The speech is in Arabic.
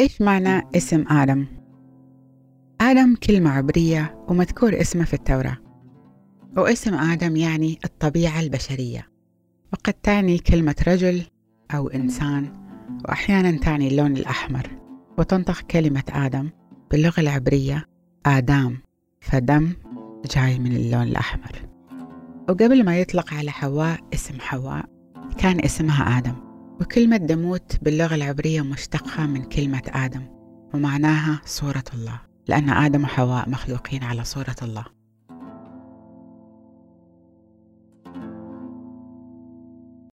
إيش معنى اسم آدم؟ آدم كلمة عبرية ومذكور اسمه في التوراة واسم آدم يعني الطبيعة البشرية وقد تعني كلمة رجل أو إنسان وأحيانا تعني اللون الأحمر وتنطق كلمة آدم باللغة العبرية آدام فدم جاي من اللون الأحمر وقبل ما يطلق على حواء اسم حواء كان اسمها آدم وكلمة دموت باللغة العبرية مشتقة من كلمة آدم ومعناها صورة الله لأن آدم وحواء مخلوقين على صورة الله.